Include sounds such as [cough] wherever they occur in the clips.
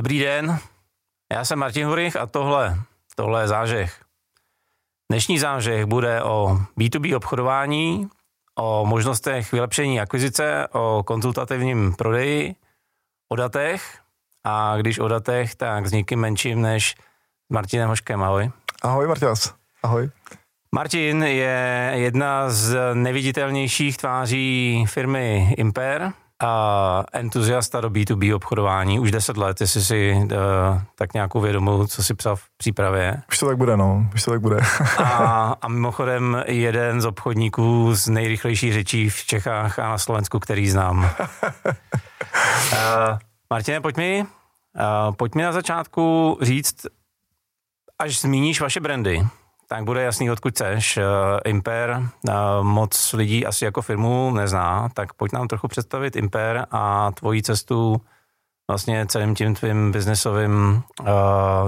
Dobrý den, já jsem Martin Hurich a tohle, tohle je zážeh. Dnešní zážeh bude o B2B obchodování, o možnostech vylepšení akvizice, o konzultativním prodeji, o datech a když o datech, tak s nikým menším než Martinem Hoškem. Ahoj. Ahoj Martinas. Ahoj. Martin je jedna z neviditelnějších tváří firmy Imper, a entuziasta do B2B obchodování už 10 let, jestli si uh, tak nějakou vědomou, co si psal v přípravě. Už to tak bude, no, už to tak bude. a, a mimochodem jeden z obchodníků z nejrychlejší řečí v Čechách a na Slovensku, který znám. uh, [laughs] Martine, pojď mi, uh, pojď mi na začátku říct, až zmíníš vaše brandy, tak bude jasný, odkud chceš. Uh, Imper uh, moc lidí asi jako firmu nezná, tak pojď nám trochu představit Imper a tvoji cestu vlastně celým tím tvým biznesovým uh,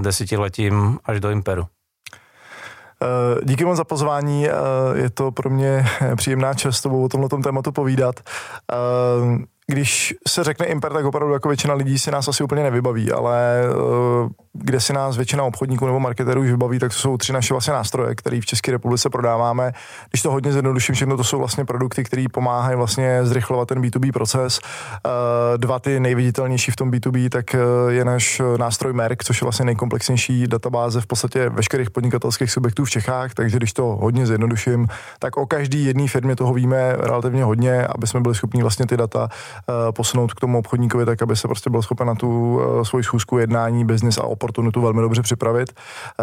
desetiletím až do Imperu. Díky moc za pozvání, je to pro mě [laughs] příjemná čest o tomhle tématu povídat když se řekne Imper, tak opravdu jako většina lidí si nás asi úplně nevybaví, ale uh, kde si nás většina obchodníků nebo marketerů už vybaví, tak to jsou tři naše vlastně nástroje, které v České republice prodáváme. Když to hodně zjednoduším, všechno to jsou vlastně produkty, které pomáhají vlastně zrychlovat ten B2B proces. Uh, dva ty nejviditelnější v tom B2B, tak uh, je náš nástroj Merck, což je vlastně nejkomplexnější databáze v podstatě veškerých podnikatelských subjektů v Čechách, takže když to hodně zjednoduším, tak o každý jedné firmě toho víme relativně hodně, aby jsme byli schopni vlastně ty data Eh, posunout k tomu obchodníkovi, tak aby se prostě byl schopen na tu eh, svoji schůzku jednání, biznis a oportunitu velmi dobře připravit.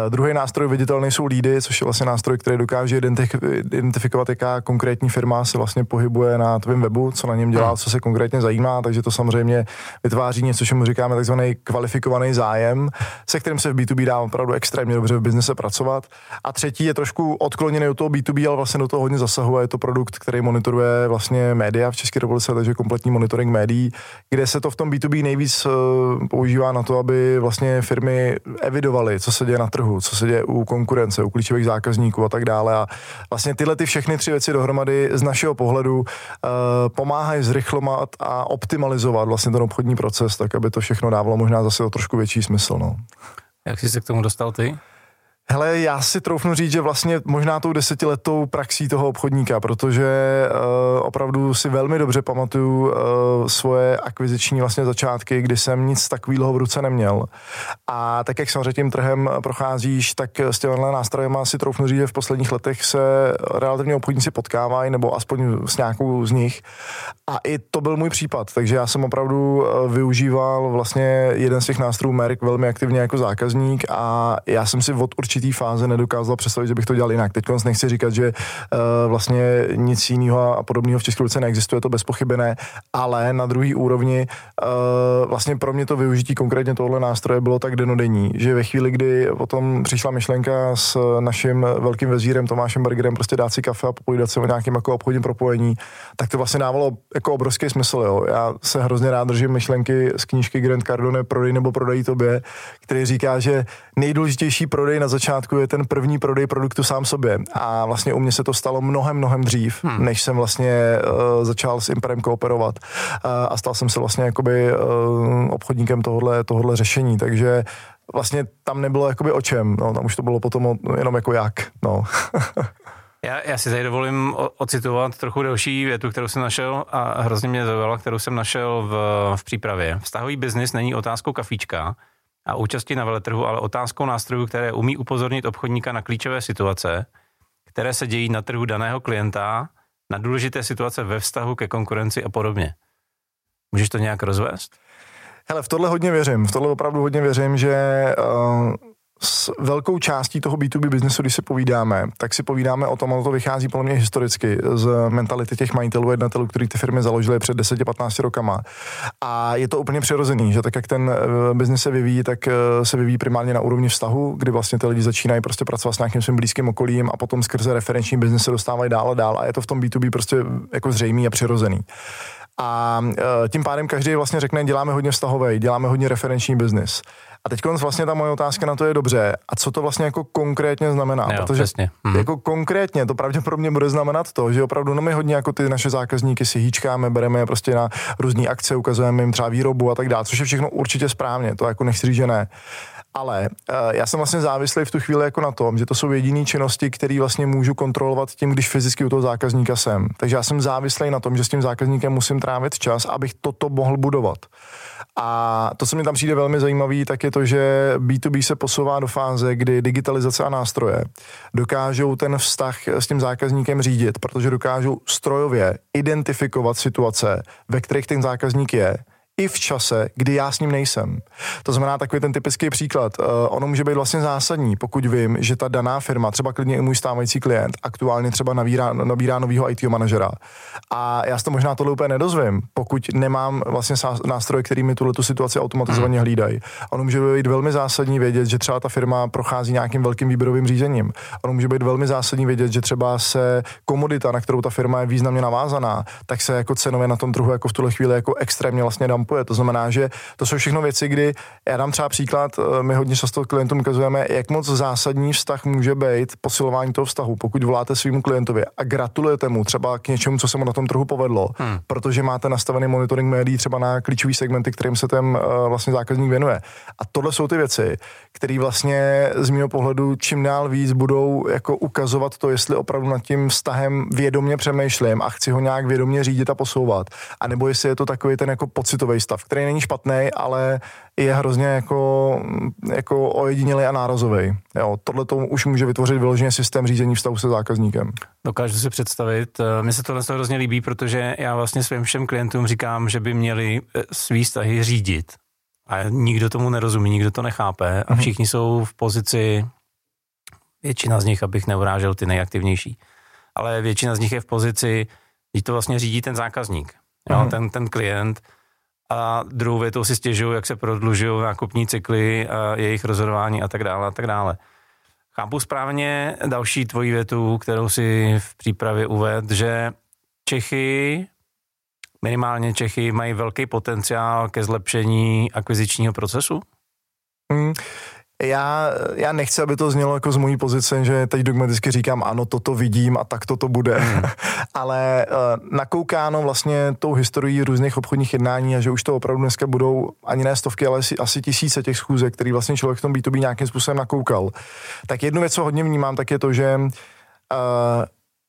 Eh, druhý nástroj viditelný jsou lídy, což je vlastně nástroj, který dokáže identifikovat, jaká konkrétní firma se vlastně pohybuje na tvém webu, co na něm dělá, hmm. co se konkrétně zajímá, takže to samozřejmě vytváří něco, čemu říkáme takzvaný kvalifikovaný zájem, se kterým se v B2B dá opravdu extrémně dobře v biznise pracovat. A třetí je trošku odkloněný od toho B2B, ale vlastně do toho hodně zasahuje. Je to produkt, který monitoruje vlastně média v České republice, takže kompletní monitoring médií, kde se to v tom B2B nejvíc uh, používá na to, aby vlastně firmy evidovaly, co se děje na trhu, co se děje u konkurence, u klíčových zákazníků a tak dále. A vlastně tyhle ty všechny tři věci dohromady z našeho pohledu uh, pomáhají zrychlovat a optimalizovat vlastně ten obchodní proces, tak aby to všechno dávalo možná zase o trošku větší smysl. No. Jak jsi se k tomu dostal ty? Hele, já si troufnu říct, že vlastně možná tou desetiletou praxí toho obchodníka, protože uh, opravdu si velmi dobře pamatuju uh, svoje akviziční vlastně začátky, kdy jsem nic takového v ruce neměl. A tak, jak samozřejmě tím trhem procházíš, tak s těmihle nástrojema si troufnu říct, že v posledních letech se relativně obchodníci potkávají, nebo aspoň s nějakou z nich. A i to byl můj případ, takže já jsem opravdu uh, využíval vlastně jeden z těch nástrojů Merck velmi aktivně jako zákazník a já jsem si od určitě určitý fáze nedokázal představit, že bych to dělal jinak. Teď nechci říkat, že uh, vlastně nic jiného a podobného v České neexistuje, to bez pochyby ne, ale na druhý úrovni uh, vlastně pro mě to využití konkrétně tohle nástroje bylo tak denodenní, že ve chvíli, kdy potom přišla myšlenka s naším velkým vezírem Tomášem Bergerem prostě dát si kafe a popovídat se o nějakém jako obchodním propojení, tak to vlastně dávalo jako obrovský smysl. Jo. Já se hrozně rád držím myšlenky z knížky Grant Cardone Prodej nebo prodají tobě, který říká, že nejdůležitější prodej na začátku začátku je ten první prodej produktu sám sobě. A vlastně u mě se to stalo mnohem, mnohem dřív, hmm. než jsem vlastně uh, začal s Imperem kooperovat. Uh, a stal jsem se vlastně jakoby uh, obchodníkem tohohle, tohohle řešení. Takže vlastně tam nebylo jakoby o čem, no, tam už to bylo potom jenom jako jak, no. [laughs] Já, já si tady dovolím ocitovat trochu delší větu, kterou jsem našel a hrozně mě zaujala, kterou jsem našel v, v přípravě. Vztahový biznis není otázkou kafíčka, a účasti na veletrhu, ale otázkou nástrojů, které umí upozornit obchodníka na klíčové situace, které se dějí na trhu daného klienta, na důležité situace ve vztahu ke konkurenci a podobně. Můžeš to nějak rozvést? Hele, v tohle hodně věřím. V tohle opravdu hodně věřím, že uh, s velkou částí toho B2B biznesu, když si povídáme, tak si povídáme o tom, ono to vychází podle mě historicky z mentality těch majitelů, jednatelů, který ty firmy založili před 10-15 rokama. A je to úplně přirozený, že tak, jak ten eh, biznis se vyvíjí, tak eh, se vyvíjí primárně na úrovni vztahu, kdy vlastně ty lidi začínají prostě pracovat s nějakým svým blízkým okolím a potom skrze referenční biznes se dostávají dál a dál a je to v tom B2B prostě jako zřejmý a přirozený. A e, tím pádem každý vlastně řekne, děláme hodně vztahový, děláme hodně referenční biznis. A teď vlastně ta moje otázka na to je dobře. A co to vlastně jako konkrétně znamená? Jo, Protože přesně. Mhm. jako konkrétně to pravděpodobně bude znamenat to, že opravdu no my hodně jako ty naše zákazníky si hýčkáme, bereme je prostě na různé akce, ukazujeme jim třeba výrobu a tak dále, což je všechno určitě správně, to jako nechci říct, že ne. Ale uh, já jsem vlastně závislý v tu chvíli jako na tom, že to jsou jediné činnosti, které vlastně můžu kontrolovat tím, když fyzicky u toho zákazníka jsem. Takže já jsem závislý na tom, že s tím zákazníkem musím trávit čas, abych toto mohl budovat. A to, co mi tam přijde velmi zajímavé, tak je to, že B2B se posouvá do fáze, kdy digitalizace a nástroje dokážou ten vztah s tím zákazníkem řídit, protože dokážou strojově identifikovat situace, ve kterých ten zákazník je, i v čase, kdy já s ním nejsem. To znamená takový ten typický příklad. Uh, ono může být vlastně zásadní, pokud vím, že ta daná firma, třeba klidně i můj stávající klient, aktuálně třeba nabírá, nabírá nového IT manažera. A já se to možná tohle úplně nedozvím, pokud nemám vlastně nástroje, který mi tuhle tu situaci automatizovaně hmm. hlídají. Ono může být velmi zásadní vědět, že třeba ta firma prochází nějakým velkým výběrovým řízením. Ono může být velmi zásadní vědět, že třeba se komodita, na kterou ta firma je významně navázaná, tak se jako cenově na tom trhu jako v tuhle chvíli jako extrémně vlastně dumpuje. To znamená, že to jsou všechno věci, kdy já dám třeba příklad, eh, my hodně často klientům ukazujeme, jak moc zásadní vztah může být posilování toho vztahu. Pokud voláte svým klientovi a gratulujete mu třeba k něčemu, co se mu na tom trhu povedlo, hmm. protože máte nastavený monitoring médií třeba na klíčové segmenty, kterým se ten uh, vlastně zákazník věnuje. A tohle jsou ty věci, které vlastně z mého pohledu čím dál víc budou jako ukazovat to, jestli opravdu nad tím vztahem vědomě přemýšlím a chci ho nějak vědomě řídit a posouvat. A nebo jestli je to takový ten jako pocitový stav, který není špatný, ale je hrozně jako, jako ojedinělý a nárazový. Jo, tohle to už může vytvořit vyloženě systém řízení vztahu se zákazníkem. Dokážu si představit. Eh, mně se tohle hrozně líbí, protože já vlastně svým všem klientům říkám, že by měli eh, svý vztahy řídit. A nikdo tomu nerozumí, nikdo to nechápe a mhm. všichni jsou v pozici, většina z nich, abych neurážel ty nejaktivnější, ale většina z nich je v pozici, kdy to vlastně řídí ten zákazník, jo, mm. ten, ten klient, a druhou větou si stěžují, jak se prodlužují nákupní cykly a jejich rozhodování a tak dále a tak dále. Chápu správně další tvoji větu, kterou si v přípravě uved, že Čechy, minimálně Čechy, mají velký potenciál ke zlepšení akvizičního procesu? Hmm já, já nechci, aby to znělo jako z mojí pozice, že teď dogmaticky říkám, ano, toto vidím a tak toto bude. Hmm. [laughs] Ale uh, nakoukáno vlastně tou historií různých obchodních jednání a že už to opravdu dneska budou ani ne stovky, ale asi, asi tisíce těch schůzek, který vlastně člověk v tom B2B nějakým způsobem nakoukal. Tak jednu věc, co hodně vnímám, tak je to, že uh,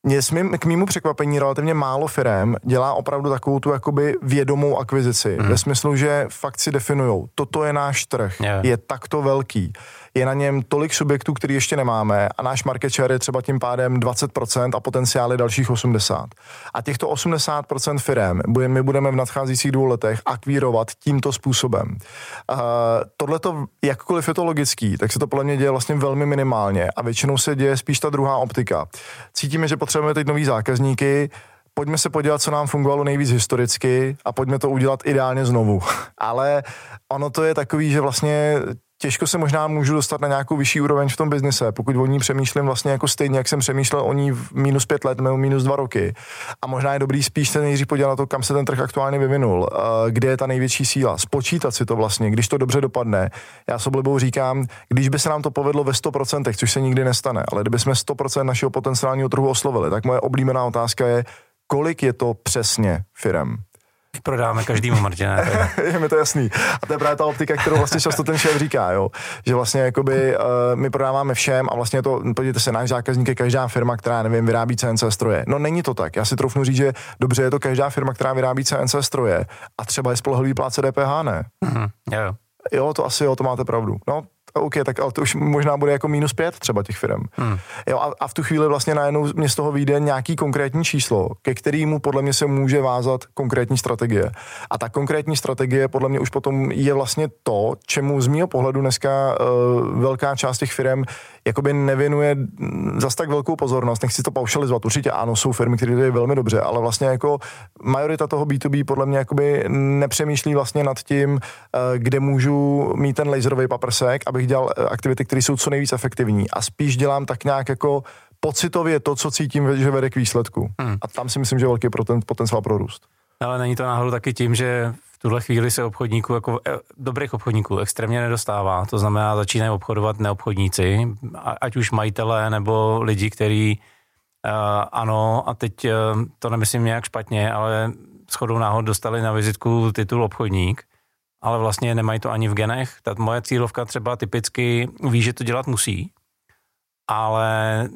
mě smím, k mýmu překvapení relativně málo firm dělá opravdu takovou tu jakoby vědomou akvizici. Mm. Ve smyslu, že fakt si definujou, toto je náš trh, yeah. je takto velký je na něm tolik subjektů, který ještě nemáme a náš market share je třeba tím pádem 20% a potenciál je dalších 80. A těchto 80% firm my budeme v nadcházejících dvou letech akvírovat tímto způsobem. Uh, Tohle to, jakkoliv je to logický, tak se to podle mě děje vlastně velmi minimálně a většinou se děje spíš ta druhá optika. Cítíme, že potřebujeme teď nový zákazníky, pojďme se podívat, co nám fungovalo nejvíc historicky a pojďme to udělat ideálně znovu. [laughs] Ale ono to je takový, že vlastně těžko se možná můžu dostat na nějakou vyšší úroveň v tom biznise, pokud o ní přemýšlím vlastně jako stejně, jak jsem přemýšlel o ní v minus pět let nebo minus dva roky. A možná je dobrý spíš se nejdřív podívat na to, kam se ten trh aktuálně vyvinul, kde je ta největší síla, spočítat si to vlastně, když to dobře dopadne. Já s oblibou říkám, když by se nám to povedlo ve 100%, což se nikdy nestane, ale kdyby jsme 100% našeho potenciálního trhu oslovili, tak moje oblíbená otázka je, kolik je to přesně firem. Prodáme každému, Martina. [laughs] je mi to jasný. A to je právě ta optika, kterou vlastně často ten šéf říká, jo. Že vlastně jakoby uh, my prodáváme všem a vlastně to, podívejte se, náš zákazník je každá firma, která, nevím, vyrábí CNC stroje. No není to tak. Já si troufnu říct, že dobře je to každá firma, která vyrábí CNC stroje a třeba je spolehlivý pláce DPH, ne? Mm-hmm. Jo. Jo, to asi jo, to máte pravdu. No, OK, tak ale to už možná bude jako minus pět třeba těch firm. Hmm. Jo, a, a v tu chvíli vlastně najednou mě z toho vyjde nějaký konkrétní číslo, ke kterému podle mě se může vázat konkrétní strategie. A ta konkrétní strategie podle mě už potom je vlastně to, čemu z mého pohledu dneska uh, velká část těch firm jakoby nevěnuje zas tak velkou pozornost. Nechci to paušalizovat, určitě ano, jsou firmy, které to je velmi dobře, ale vlastně jako majorita toho B2B podle mě jakoby nepřemýšlí vlastně nad tím, eh, kde můžu mít ten laserový paprsek, abych dělal eh, aktivity, které jsou co nejvíc efektivní a spíš dělám tak nějak jako pocitově to, co cítím, že vede k výsledku. Hmm. A tam si myslím, že je velký potenciál pro růst. Ale není to náhodou taky tím, že tuhle chvíli se obchodníků, jako eh, dobrých obchodníků, extrémně nedostává. To znamená, začínají obchodovat neobchodníci, ať už majitelé nebo lidi, kteří uh, ano, a teď uh, to nemyslím nějak špatně, ale shodou náhod dostali na vizitku titul obchodník, ale vlastně nemají to ani v genech. Ta moje cílovka třeba typicky ví, že to dělat musí, ale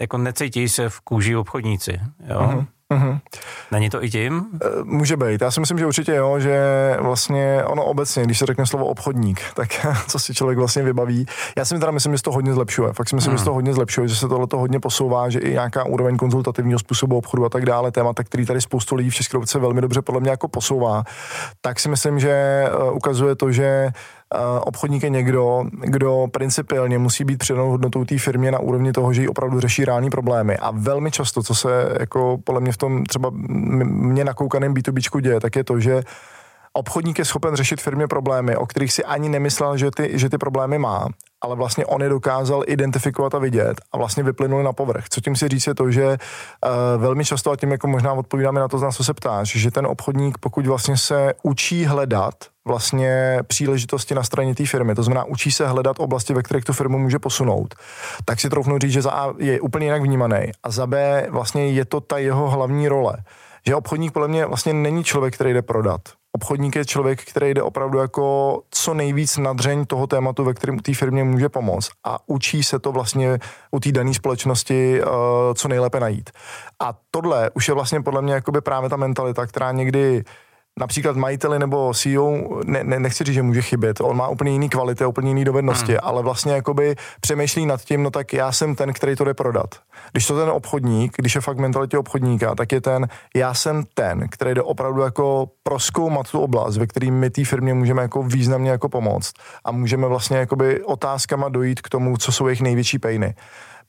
jako necítí se v kůži obchodníci. Jo? Uh-huh. Mm-hmm. Není to i tím? Eh, může být. Já si myslím, že určitě jo, že vlastně ono obecně, když se řekne slovo obchodník, [laughs] tak co si člověk vlastně vybaví. Já si teda myslím, že se to hodně zlepšuje. Fakt si myslím, mm. že se to hodně zlepšuje, že se tohle to hodně posouvá, že i nějaká úroveň konzultativního způsobu obchodu a tak dále, témata, který tady spoustu lidí v České republice velmi dobře podle mě jako posouvá, tak si myslím, že eh, ukazuje to, že obchodník je někdo, kdo principiálně musí být přidanou hodnotou té firmě na úrovni toho, že ji opravdu řeší reální problémy. A velmi často, co se jako podle mě v tom třeba mě nakoukaném B2B děje, tak je to, že obchodník je schopen řešit firmě problémy, o kterých si ani nemyslel, že ty, že ty problémy má, ale vlastně on je dokázal identifikovat a vidět a vlastně vyplynuli na povrch. Co tím si říct je to, že uh, velmi často, a tím jako možná odpovídáme na to, z nás, co se ptáš, že ten obchodník, pokud vlastně se učí hledat vlastně příležitosti na straně té firmy, to znamená učí se hledat oblasti, ve kterých tu firmu může posunout, tak si troufnu říct, že za A je úplně jinak vnímaný a za B vlastně je to ta jeho hlavní role. Že obchodník podle mě vlastně není člověk, který jde prodat obchodník je člověk, který jde opravdu jako co nejvíc nadřeň toho tématu, ve kterém té firmě může pomoct a učí se to vlastně u té dané společnosti uh, co nejlépe najít. A tohle už je vlastně podle mě jakoby právě ta mentalita, která někdy například majiteli nebo CEO, ne, ne, nechci říct, že může chybět, on má úplně jiný kvality, úplně jiný dovednosti, hmm. ale vlastně jakoby přemýšlí nad tím, no tak já jsem ten, který to jde prodat. Když to ten obchodník, když je fakt mentalitě obchodníka, tak je ten, já jsem ten, který jde opravdu jako proskoumat tu oblast, ve které my té firmě můžeme jako významně jako pomoct a můžeme vlastně jakoby otázkama dojít k tomu, co jsou jejich největší pejny.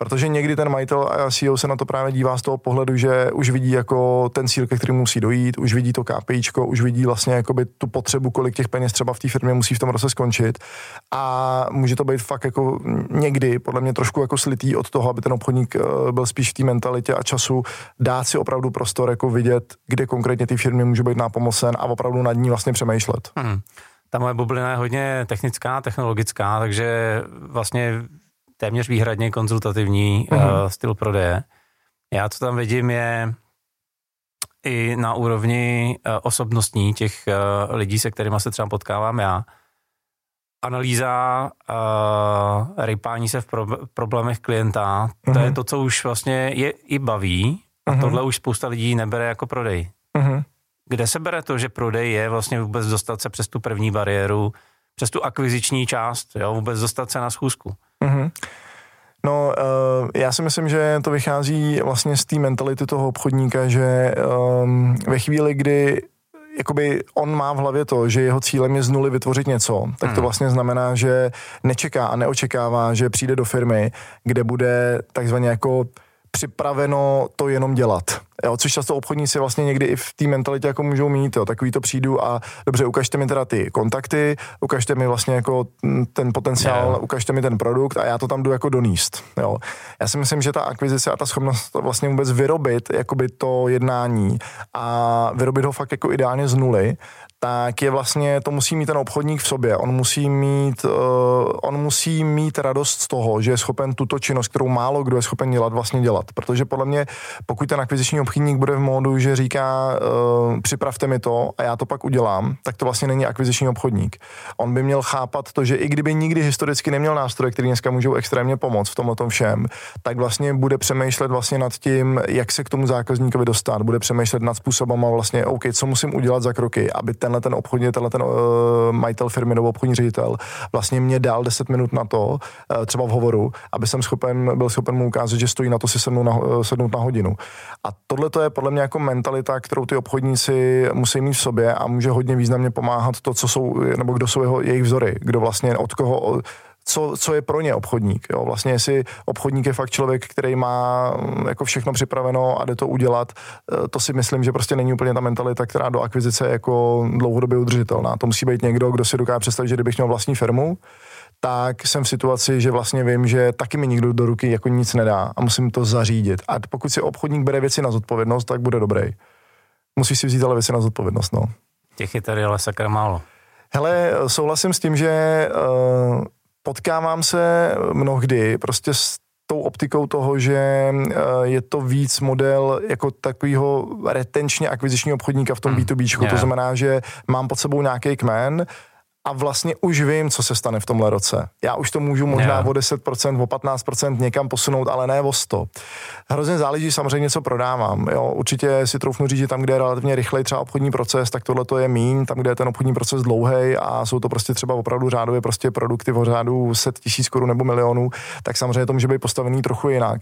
Protože někdy ten majitel a CEO se na to právě dívá z toho pohledu, že už vidí jako ten cíl, ke kterému musí dojít, už vidí to KPIčko, už vidí vlastně jakoby tu potřebu, kolik těch peněz třeba v té firmě musí v tom roce skončit. A může to být fakt jako někdy, podle mě trošku jako slitý od toho, aby ten obchodník eh, byl spíš v té mentalitě a času dát si opravdu prostor, jako vidět, kde konkrétně ty firmy může být nápomocen a opravdu nad ní vlastně přemýšlet. Hmm. Ta moje bublina je hodně technická, technologická, takže vlastně téměř výhradně konzultativní uh-huh. uh, styl prodeje. Já, co tam vidím, je i na úrovni uh, osobnostní těch uh, lidí, se kterými se třeba potkávám já. Analýza, uh, rypání se v pro, problémech klienta, uh-huh. to je mhm. to, co už vlastně je i baví a uh-huh. tohle už spousta lidí nebere jako prodej. Uh-huh. Kde se bere to, že prodej je vlastně vůbec dostat se přes tu první bariéru, přes tu akviziční část, jo, vůbec dostat se na schůzku? Mm-hmm. No, uh, já si myslím, že to vychází vlastně z té mentality toho obchodníka, že um, ve chvíli, kdy jakoby on má v hlavě to, že jeho cílem je z nuly vytvořit něco, tak to hmm. vlastně znamená, že nečeká a neočekává, že přijde do firmy, kde bude takzvaně jako připraveno to jenom dělat. Jo, což často obchodníci vlastně někdy i v té mentalitě jako můžou mít, jo, takový to přijdu a dobře, ukažte mi teda ty kontakty, ukažte mi vlastně jako ten potenciál, yeah. ukažte mi ten produkt a já to tam jdu jako doníst. Jo. Já si myslím, že ta akvizice a ta schopnost vlastně vůbec vyrobit jakoby to jednání a vyrobit ho fakt jako ideálně z nuly, tak je vlastně, to musí mít ten obchodník v sobě. On musí mít, uh, on musí mít radost z toho, že je schopen tuto činnost, kterou málo kdo je schopen dělat, vlastně dělat. Protože podle mě, pokud ten akviziční obchodník bude v módu, že říká, uh, připravte mi to a já to pak udělám, tak to vlastně není akviziční obchodník. On by měl chápat to, že i kdyby nikdy historicky neměl nástroje, které dneska můžou extrémně pomoct v tomhle tom všem, tak vlastně bude přemýšlet vlastně nad tím, jak se k tomu zákazníkovi dostat, bude přemýšlet nad způsobem a vlastně, OK, co musím udělat za kroky, aby tenhle ten obchodní, tenhle ten uh, majitel firmy nebo obchodní ředitel vlastně mě dal 10 minut na to, uh, třeba v hovoru, aby jsem schopen, byl schopen mu ukázat, že stojí na to si sednout na, sednout na hodinu. A tohle to je podle mě jako mentalita, kterou ty obchodníci musí mít v sobě a může hodně významně pomáhat to, co jsou, nebo kdo jsou jeho, jejich vzory, kdo vlastně od koho co, co je pro ně obchodník. Jo? Vlastně jestli obchodník je fakt člověk, který má mm, jako všechno připraveno a jde to udělat, eh, to si myslím, že prostě není úplně ta mentalita, která do akvizice je jako dlouhodobě udržitelná. To musí být někdo, kdo si dokáže představit, že kdybych měl vlastní firmu, tak jsem v situaci, že vlastně vím, že taky mi nikdo do ruky jako nic nedá a musím to zařídit. A pokud si obchodník bere věci na zodpovědnost, tak bude dobrý. Musíš si vzít ale věci na zodpovědnost, no. Těch je tady ale sakra málo. Hele, souhlasím s tím, že uh, potkávám se mnohdy prostě s tou optikou toho, že uh, je to víc model jako takového retenčně akvizičního obchodníka v tom hmm. B2B. Yeah. To znamená, že mám pod sebou nějaký kmen, a vlastně už vím, co se stane v tomhle roce. Já už to můžu možná yeah. o 10%, o 15% někam posunout, ale ne o 100. Hrozně záleží samozřejmě, co prodávám. Jo, určitě si troufnu říct, že tam, kde je relativně rychlej třeba obchodní proces, tak tohle to je mín, tam, kde je ten obchodní proces dlouhý a jsou to prostě třeba opravdu řádově prostě produkty v řádu set tisíc korun nebo milionů, tak samozřejmě to může být postavený trochu jinak.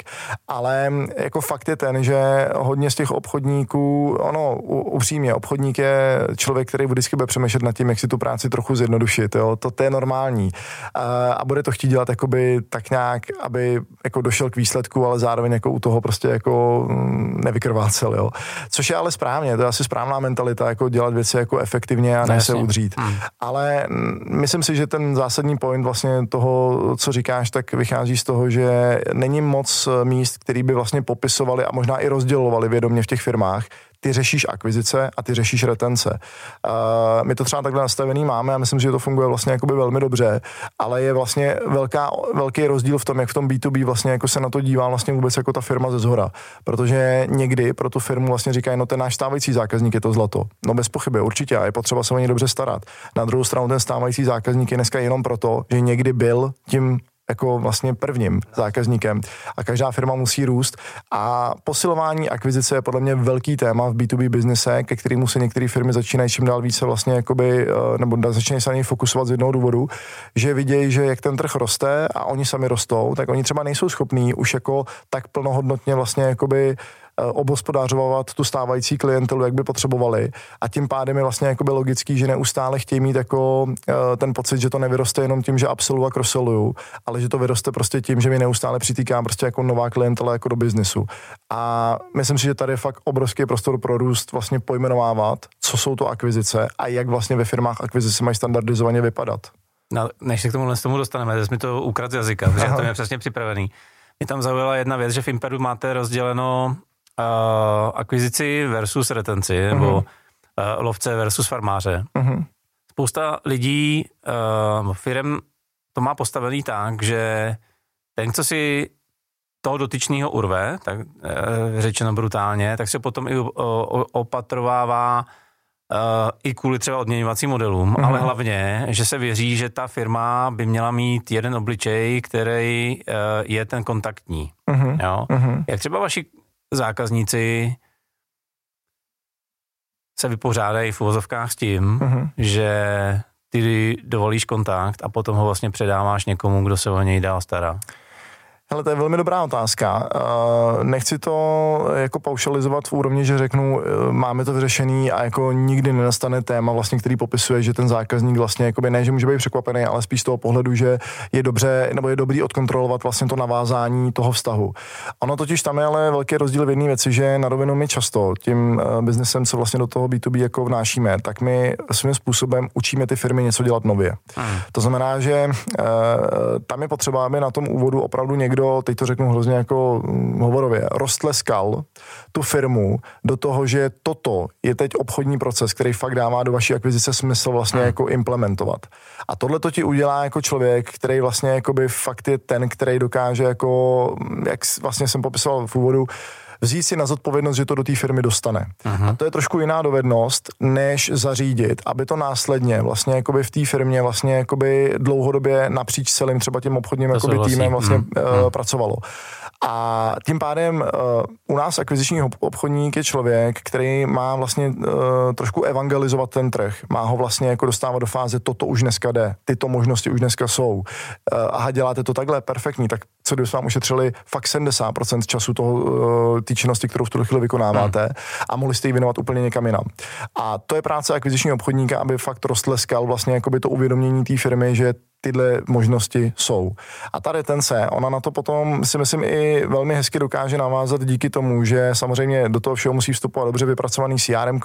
Ale jako fakt je ten, že hodně z těch obchodníků, ono upřímně, obchodník je člověk, který vždycky bude přemýšlet nad tím, jak si tu práci trochu zjednodušit, jo, to, to je normální. A, a bude to chtít dělat jakoby tak nějak, aby jako došel k výsledku, ale zároveň jako u toho prostě jako mm, nevykrvácel, jo. Což je ale správně, to je asi správná mentalita, jako dělat věci jako efektivně a ne no, se udřít. Hmm. Ale mm, myslím si, že ten zásadní point vlastně toho, co říkáš, tak vychází z toho, že není moc míst, který by vlastně popisovali a možná i rozdělovali vědomě v těch firmách, ty řešíš akvizice a ty řešíš retence. Uh, my to třeba takhle nastavený máme a myslím, že to funguje vlastně jakoby velmi dobře, ale je vlastně velká, velký rozdíl v tom, jak v tom B2B vlastně jako se na to dívá vlastně vůbec jako ta firma ze zhora. Protože někdy pro tu firmu vlastně říkají, no ten náš stávající zákazník je to zlato. No bez pochyby, určitě, a je potřeba se o ně dobře starat. Na druhou stranu ten stávající zákazník je dneska jenom proto, že někdy byl tím jako vlastně prvním zákazníkem. A každá firma musí růst. A posilování akvizice je podle mě velký téma v B2B biznise, ke kterému se některé firmy začínají čím dál více vlastně jakoby, eh, nebo začínají se na něj fokusovat z jednoho důvodu, že vidějí, že jak ten trh roste a oni sami rostou, tak oni třeba nejsou schopní už jako tak plnohodnotně vlastně jakoby obospodářovat tu stávající klientelu, jak by potřebovali. A tím pádem je vlastně jakoby logický, že neustále chtějí mít jako eh, ten pocit, že to nevyroste jenom tím, že absolvu a crosseluju, ale že to vyroste prostě tím, že mi neustále přitýkám prostě jako nová klientela jako do biznesu. A myslím si, že tady je fakt obrovský prostor pro růst vlastně pojmenovávat, co jsou to akvizice a jak vlastně ve firmách akvizice mají standardizovaně vypadat. No, než se k tomu, tomu dostaneme, jsi mi to ukrad z jazyka, protože to [laughs] je přesně připravený. Mě tam zaujala jedna věc, že v Imperu máte rozděleno uh, akvizici versus retenci, uh-huh. nebo uh, lovce versus farmáře. Uh-huh. Spousta lidí, uh, firm to má postavený tak, že ten, co si toho dotyčného urve, tak uh, řečeno brutálně, tak se potom i uh, opatrovává uh, i kvůli třeba odměňovacím modelům, uh-huh. ale hlavně, že se věří, že ta firma by měla mít jeden obličej, který uh, je ten kontaktní. Uh-huh. Jo? Uh-huh. Jak třeba vaši zákazníci se vypořádají v uvozovkách s tím, uh-huh. že ty dovolíš kontakt a potom ho vlastně předáváš někomu, kdo se o něj dál stará. Hele, to je velmi dobrá otázka. Uh, nechci to jako paušalizovat v úrovni, že řeknu, uh, máme to vyřešený a jako nikdy nenastane téma, vlastně, který popisuje, že ten zákazník vlastně jakoby ne, že může být překvapený, ale spíš z toho pohledu, že je dobře nebo je dobrý odkontrolovat vlastně to navázání toho vztahu. Ono totiž tam je ale velký rozdíl v jedné věci, že na rovinu my často tím biznesem, co vlastně do toho B2B jako vnášíme, tak my svým způsobem učíme ty firmy něco dělat nově. Hmm. To znamená, že tam je potřeba, aby na tom úvodu opravdu někdo někdo, teď to řeknu hrozně jako hm, hovorově, rostleskal tu firmu do toho, že toto je teď obchodní proces, který fakt dává do vaší akvizice smysl vlastně hmm. jako implementovat. A tohle to ti udělá jako člověk, který vlastně jakoby fakt je ten, který dokáže jako, hm, jak vlastně jsem popisoval v úvodu, vzít si na zodpovědnost, že to do té firmy dostane. Uh-huh. A to je trošku jiná dovednost, než zařídit, aby to následně vlastně jakoby v té firmě vlastně jakoby dlouhodobě napříč celým třeba tím obchodním jakoby týmem vlastně uh-huh. uh, pracovalo. A tím pádem uh, u nás akviziční obchodník je člověk, který má vlastně uh, trošku evangelizovat ten trh. Má ho vlastně jako dostávat do fáze, toto už dneska jde, tyto možnosti už dneska jsou. Uh, aha, děláte to takhle, perfektní, tak co kdyby vám ušetřili fakt 70% času toho, uh, té činnosti, kterou v tuto chvíli vykonáváte hmm. a mohli jste ji věnovat úplně někam jinam. A to je práce akvizičního obchodníka, aby fakt roztleskal vlastně jakoby to uvědomění té firmy, že tyhle možnosti jsou. A ta retence, ona na to potom si myslím i velmi hezky dokáže navázat díky tomu, že samozřejmě do toho všeho musí vstupovat dobře vypracovaný CRM,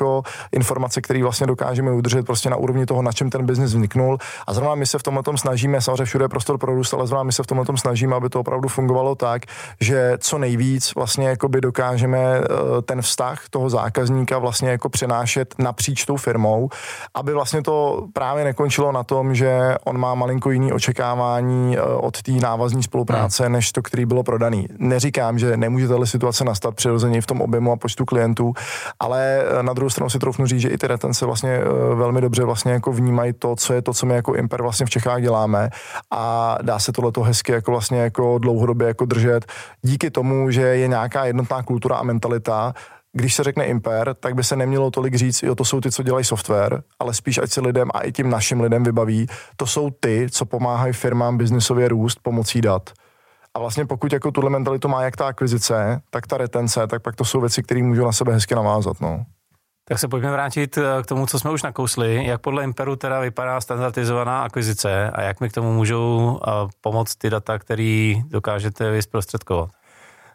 informace, které vlastně dokážeme udržet prostě na úrovni toho, na čem ten biznis vzniknul. A zrovna my se v tomhle tom snažíme, samozřejmě všude je prostor pro růst, ale zrovna my se v tomhle tom snažíme, aby to opravdu fungovalo tak, že co nejvíc vlastně jakoby dokážeme eh, ten vztah toho zákazníka vlastně jako přenášet napříč tou firmou, aby vlastně to právě nekončilo na tom, že on má malinko jiný očekávání eh, od té návazní spolupráce, hmm. než to, který bylo prodaný. Neříkám, že nemůže tato situace nastat přirozeně v tom objemu a počtu klientů, ale eh, na druhou stranu si troufnu říct, že i ty retence vlastně velmi dobře vlastně jako vnímají to, co je to, co my jako Imper vlastně v Čechách děláme a dá se tohle hezky jako vlastně jako dlouhodobě jako držet díky tomu, že je nějaká jednotná kultura a mentalita, když se řekne Imper, tak by se nemělo tolik říct, jo, to jsou ty, co dělají software, ale spíš ať si lidem a i tím našim lidem vybaví, to jsou ty, co pomáhají firmám biznisově růst pomocí dat. A vlastně pokud jako tuhle mentalitu má jak ta akvizice, tak ta retence, tak pak to jsou věci, které můžou na sebe hezky navázat. No. Tak se pojďme vrátit eh, k tomu, co jsme už nakousli. Jak podle Imperu teda vypadá standardizovaná akvizice a jak mi k tomu můžou eh, pomoct ty data, které dokážete vysprostředkovat?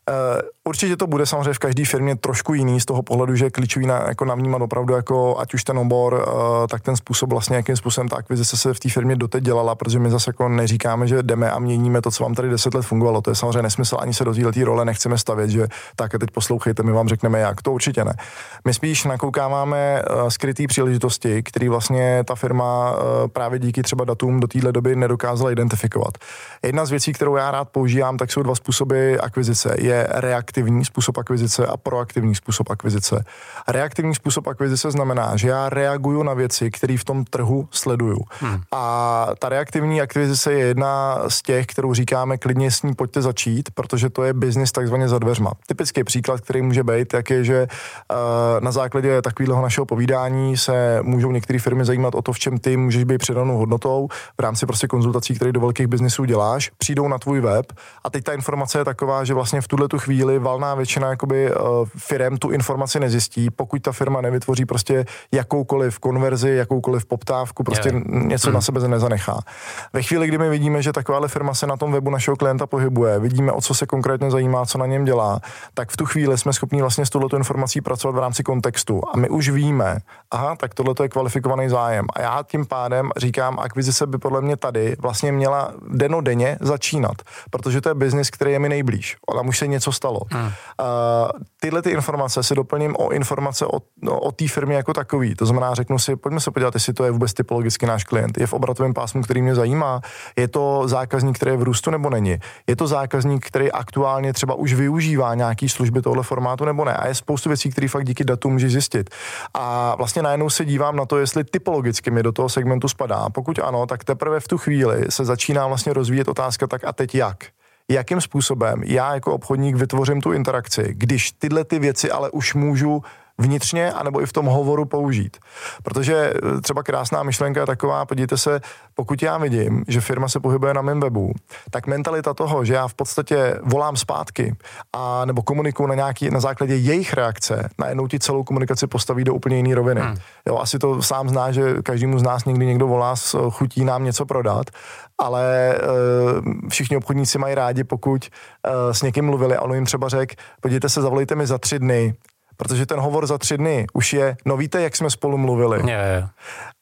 Eh, určitě to bude samozřejmě v každé firmě trošku jiný z toho pohledu, že klíčový na, jako navnímat opravdu jako ať už ten obor, uh, tak ten způsob vlastně, jakým způsobem ta akvizice se v té firmě doteď dělala, protože my zase jako neříkáme, že jdeme a měníme to, co vám tady deset let fungovalo. To je samozřejmě nesmysl, ani se do této role nechceme stavět, že tak a teď poslouchejte, my vám řekneme jak. To určitě ne. My spíš nakoukáváme uh, skrytý příležitosti, které vlastně ta firma uh, právě díky třeba datům do téhle doby nedokázala identifikovat. Jedna z věcí, kterou já rád používám, tak jsou dva způsoby akvizice. Je reaktivní způsob akvizice a proaktivní způsob akvizice. Reaktivní způsob akvizice znamená, že já reaguju na věci, které v tom trhu sleduju. Hmm. A ta reaktivní akvizice je jedna z těch, kterou říkáme klidně s ní pojďte začít, protože to je biznis takzvaně za dveřma. Typický příklad, který může být, jak je, že uh, na základě takového našeho povídání se můžou některé firmy zajímat o to, v čem ty můžeš být přidanou hodnotou v rámci prostě konzultací, které do velkých biznisů děláš, přijdou na tvůj web a teď ta informace je taková, že vlastně v tuhle tu chvíli valná většina jakoby, uh, firm tu informaci nezjistí, pokud ta firma nevytvoří prostě jakoukoliv konverzi, jakoukoliv poptávku, prostě yeah. něco na sebe nezanechá. Ve chvíli, kdy my vidíme, že takováhle firma se na tom webu našeho klienta pohybuje, vidíme, o co se konkrétně zajímá, co na něm dělá, tak v tu chvíli jsme schopni vlastně s touto informací pracovat v rámci kontextu. A my už víme, aha, tak tohle je kvalifikovaný zájem. A já tím pádem říkám, akvizice by podle mě tady vlastně měla denodenně začínat, protože to je biznis, který je mi nejblíž. Ona už se něco stalo. Hmm. Uh, tyhle ty informace si doplním o informace o, no, o té firmě jako takový. To znamená, řeknu si, pojďme se podívat, jestli to je vůbec typologicky náš klient. Je v obratovém pásmu, který mě zajímá. Je to zákazník, který je v růstu nebo není. Je to zákazník, který aktuálně třeba už využívá nějaký služby tohle formátu nebo ne. A je spoustu věcí, které fakt díky datu může zjistit. A vlastně najednou se dívám na to, jestli typologicky mi do toho segmentu spadá. Pokud ano, tak teprve v tu chvíli se začíná vlastně rozvíjet otázka tak a teď jak jakým způsobem já jako obchodník vytvořím tu interakci, když tyhle ty věci ale už můžu vnitřně, anebo i v tom hovoru použít. Protože eh, třeba krásná myšlenka je taková, podívejte se, pokud já vidím, že firma se pohybuje na mém webu, tak mentalita toho, že já v podstatě volám zpátky a nebo komunikuju na nějaký, na základě jejich reakce, najednou ti celou komunikaci postaví do úplně jiné roviny. Hmm. Jo, asi to sám zná, že každému z nás někdy někdo volá s eh, chutí nám něco prodat, ale uh, všichni obchodníci mají rádi, pokud uh, s někým mluvili a on jim třeba řekl, podívejte se, zavolejte mi za tři dny, protože ten hovor za tři dny už je, no víte, jak jsme spolu mluvili. Je, je.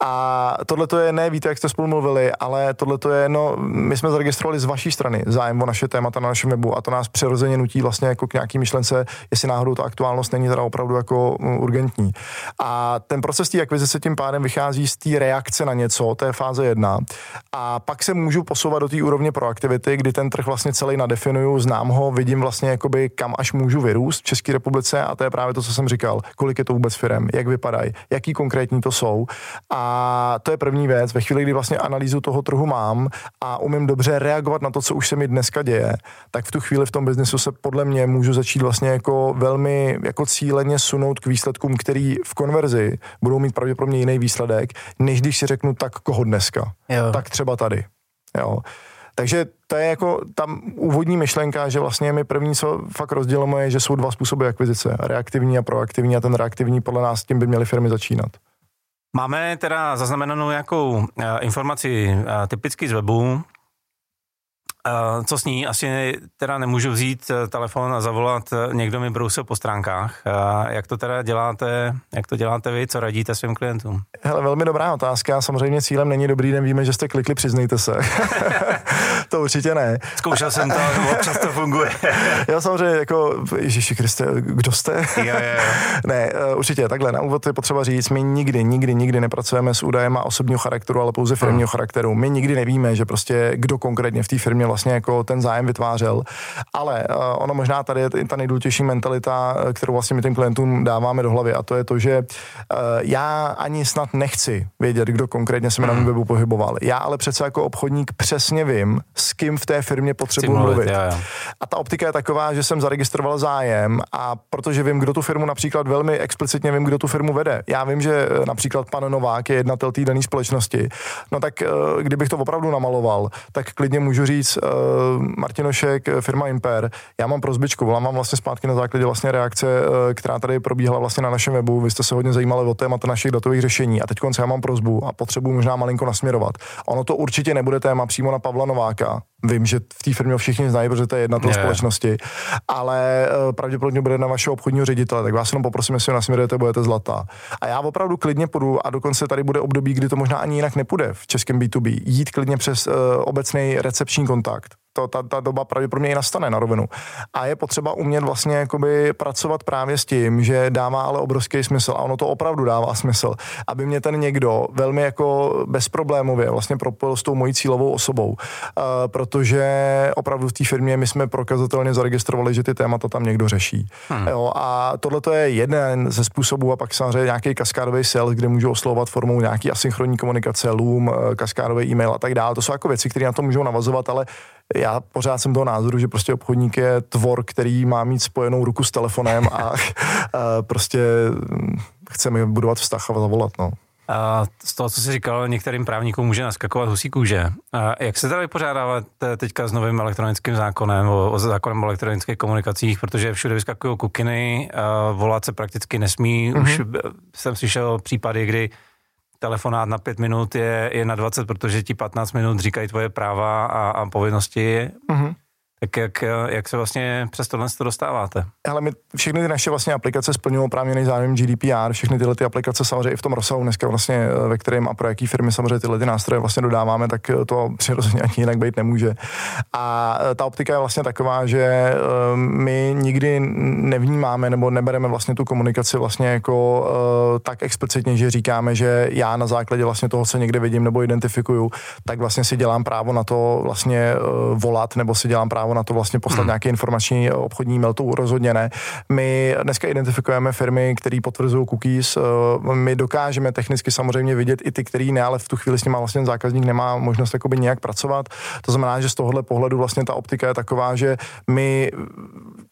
A tohle to je, ne víte, jak jste spolu mluvili, ale tohle to je, no, my jsme zaregistrovali z vaší strany zájem o naše témata na našem webu a to nás přirozeně nutí vlastně jako k nějaký myšlence, jestli náhodou ta aktuálnost není teda opravdu jako mm, urgentní. A ten proces té akvizice tím pádem vychází z té reakce na něco, to je fáze jedna. A pak se můžu posouvat do té úrovně proaktivity, kdy ten trh vlastně celý nadefinuju, znám ho, vidím vlastně jakoby kam až můžu vyrůst v České republice a to je právě to, co jsem říkal, kolik je to vůbec firm, jak vypadají, jaký konkrétní to jsou. A to je první věc. Ve chvíli, kdy vlastně analýzu toho trhu mám a umím dobře reagovat na to, co už se mi dneska děje, tak v tu chvíli v tom biznesu se podle mě můžu začít vlastně jako velmi jako cíleně sunout k výsledkům, který v konverzi budou mít pravděpodobně jiný výsledek, než když si řeknu tak koho dneska. Jo. Tak třeba tady. Jo. Takže to je jako tam úvodní myšlenka, že vlastně my první, co fakt rozdělujeme, je, že jsou dva způsoby akvizice, reaktivní a proaktivní a ten reaktivní podle nás tím by měly firmy začínat. Máme teda zaznamenanou nějakou informaci typicky z webu, co s ní? Asi teda nemůžu vzít uh, telefon a zavolat, uh, někdo mi brousil po stránkách. Jak to teda děláte, jak to děláte vy, co radíte svým klientům? Hele, velmi dobrá otázka. Samozřejmě cílem není dobrý den, víme, že jste klikli, přiznejte se. [laughs] to určitě ne. Zkoušel jsem to, občas to funguje. [laughs] Já samozřejmě jako, Ježíši Kriste, kdo jste? jo, jo. [laughs] ne, určitě, takhle, na úvod je potřeba říct, my nikdy, nikdy, nikdy nepracujeme s údajem osobního charakteru, ale pouze firmního hmm. charakteru. My nikdy nevíme, že prostě kdo konkrétně v té firmě vlastně jako ten zájem vytvářel. Ale uh, ono možná tady je ta nejdůležitější mentalita, eh, kterou vlastně my těm klientům dáváme do hlavy a to je to, že uh, já ani snad nechci vědět, kdo konkrétně se mi na mém webu pohyboval. Já ale přece jako obchodník přesně vím, s kým v té firmě potřebuji mluvit. mluvit. Já, já. A ta optika je taková, že jsem zaregistroval zájem a protože vím, kdo tu firmu například velmi explicitně vím, kdo tu firmu vede. Já vím, že například pan Novák je jednatel té dané společnosti. No tak kdybych to opravdu namaloval, tak klidně můžu říct, uh, Martinošek, eh, firma Imper. Já mám prozbičku, volám vám vlastně zpátky na základě vlastně reakce, uh, která tady probíhala vlastně na našem webu. Vy jste se hodně zajímali o témata našich datových řešení a teď já mám prozbu a potřebuji možná malinko nasměrovat. Ono to určitě nebude téma přímo na Pavla Nováka, Vím, že v té firmě všichni znají, protože to je jedna yeah. společnosti, ale uh, pravděpodobně bude na vašeho obchodního ředitele, tak vás jenom poprosím, jestli nasměrujete, budete zlatá. A já opravdu klidně půjdu a dokonce tady bude období, kdy to možná ani jinak nepůjde v českém B2B. Jít klidně přes uh, obecný recepční kontakt to, ta, ta doba pravděpodobně i nastane na rovinu. A je potřeba umět vlastně jakoby pracovat právě s tím, že dává ale obrovský smysl a ono to opravdu dává smysl, aby mě ten někdo velmi jako bezproblémově vlastně propojil s tou mojí cílovou osobou, uh, protože opravdu v té firmě my jsme prokazatelně zaregistrovali, že ty témata tam někdo řeší. Hmm. Jo, a tohle to je jeden ze způsobů a pak samozřejmě nějaký kaskádový sales, kde můžu oslovovat formou nějaký asynchronní komunikace, Loom, eh, kaskádový e-mail a tak dále. To jsou jako věci, které na to můžou navazovat, ale já pořád jsem toho názoru, že prostě obchodník je tvor, který má mít spojenou ruku s telefonem a, [laughs] a prostě chceme budovat vztah a zavolat, no. A z toho, co jsi říkal, některým právníkům může naskakovat husí kůže. A jak se teda vypořádáváte teďka s novým elektronickým zákonem, o, o zákonem o elektronických komunikacích, protože všude vyskakují kukiny, a volat se prakticky nesmí. Mm-hmm. Už jsem slyšel případy, kdy telefonát na pět minut je, je na 20, protože ti 15 minut říkají tvoje práva a, a povinnosti. Mm-hmm. Tak jak, jak se vlastně přes tohle to dostáváte? Ale my všechny ty naše vlastně aplikace splňují oprávněný zájem GDPR, všechny tyhle ty aplikace samozřejmě i v tom rozsahu dneska vlastně, ve kterém a pro jaký firmy samozřejmě tyhle ty nástroje vlastně dodáváme, tak to přirozeně [laughs] ani jinak být nemůže. A ta optika je vlastně taková, že my nikdy nevnímáme nebo nebereme vlastně tu komunikaci vlastně jako tak explicitně, že říkáme, že já na základě vlastně toho, co někde vidím nebo identifikuju, tak vlastně si dělám právo na to vlastně volat nebo si dělám právo právo na to vlastně poslat hmm. nějaký informační obchodní mail, to rozhodně ne. My dneska identifikujeme firmy, které potvrzují cookies. Eh, my dokážeme technicky samozřejmě vidět i ty, který ne, ale v tu chvíli s nimi vlastně zákazník nemá možnost jakoby nějak pracovat. To znamená, že z tohohle pohledu vlastně ta optika je taková, že my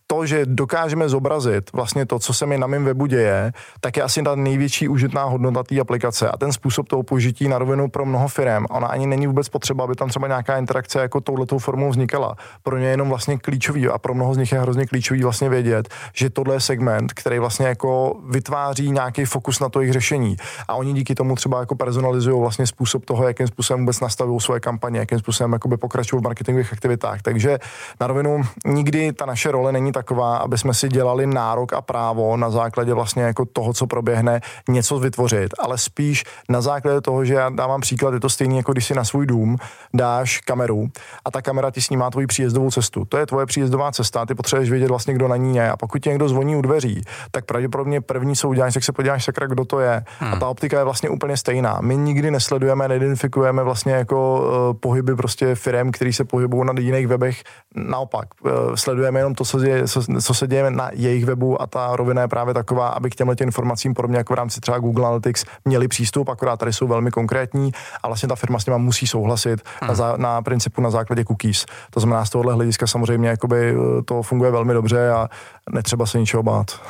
to, že dokážeme zobrazit vlastně to, co se mi na mém webu děje, tak je asi ta největší užitná hodnota té aplikace a ten způsob toho použití na rovinu pro mnoho firm. Ona ani není vůbec potřeba, aby tam třeba nějaká interakce jako touhletou formou vznikala. Pro ně je jenom vlastně klíčový a pro mnoho z nich je hrozně klíčový vlastně vědět, že tohle je segment, který vlastně jako vytváří nějaký fokus na to jejich řešení. A oni díky tomu třeba jako personalizují vlastně způsob toho, jakým způsobem vůbec nastavují svoje kampaně, jakým způsobem pokračují v marketingových aktivitách. Takže na rovinu nikdy ta naše role není taková, aby jsme si dělali nárok a právo na základě vlastně jako toho, co proběhne, něco vytvořit, ale spíš na základě toho, že já dávám příklad, je to stejný, jako když si na svůj dům dáš kameru a ta kamera ti snímá tvoji příjezdovou cestu. To je tvoje příjezdová cesta, ty potřebuješ vědět vlastně, kdo na ní je. A pokud ti někdo zvoní u dveří, tak pravděpodobně první, co uděláš, tak se podíváš sakra, kdo to je. Hmm. A ta optika je vlastně úplně stejná. My nikdy nesledujeme, neidentifikujeme vlastně jako uh, pohyby prostě firm, který se pohybují na jiných webech. Naopak, uh, sledujeme jenom to, co je co, co se děje na jejich webu a ta rovina je právě taková, aby k těmhle informacím podobně jako v rámci třeba Google Analytics měli přístup, akorát tady jsou velmi konkrétní a vlastně ta firma s nimi musí souhlasit hmm. na, na principu na základě cookies. To znamená, z tohohle hlediska samozřejmě jakoby eh, to funguje velmi dobře a netřeba se ničeho bát.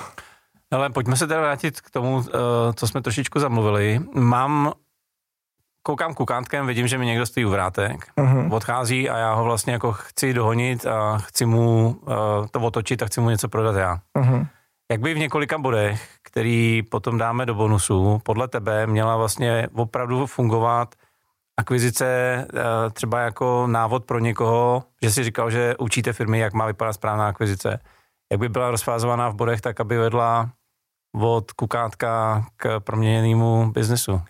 Ale pojďme se teda vrátit k tomu, eh, co jsme trošičku zamluvili. Mám koukám kukantkem, vidím, že mi někdo stojí u vrátek, uh-huh. odchází a já ho vlastně jako chci dohonit a chci mu uh, to otočit a chci mu něco prodat já. Uh-huh. jak by v několika bodech, který potom dáme do bonusu, podle tebe měla vlastně opravdu fungovat akvizice eh, třeba jako návod pro někoho, že si říkal, že učíte firmy, jak má vypadat správná akvizice. Jak by byla rozfázovaná v bodech tak, aby vedla od kukátka k proměněnému biznesu?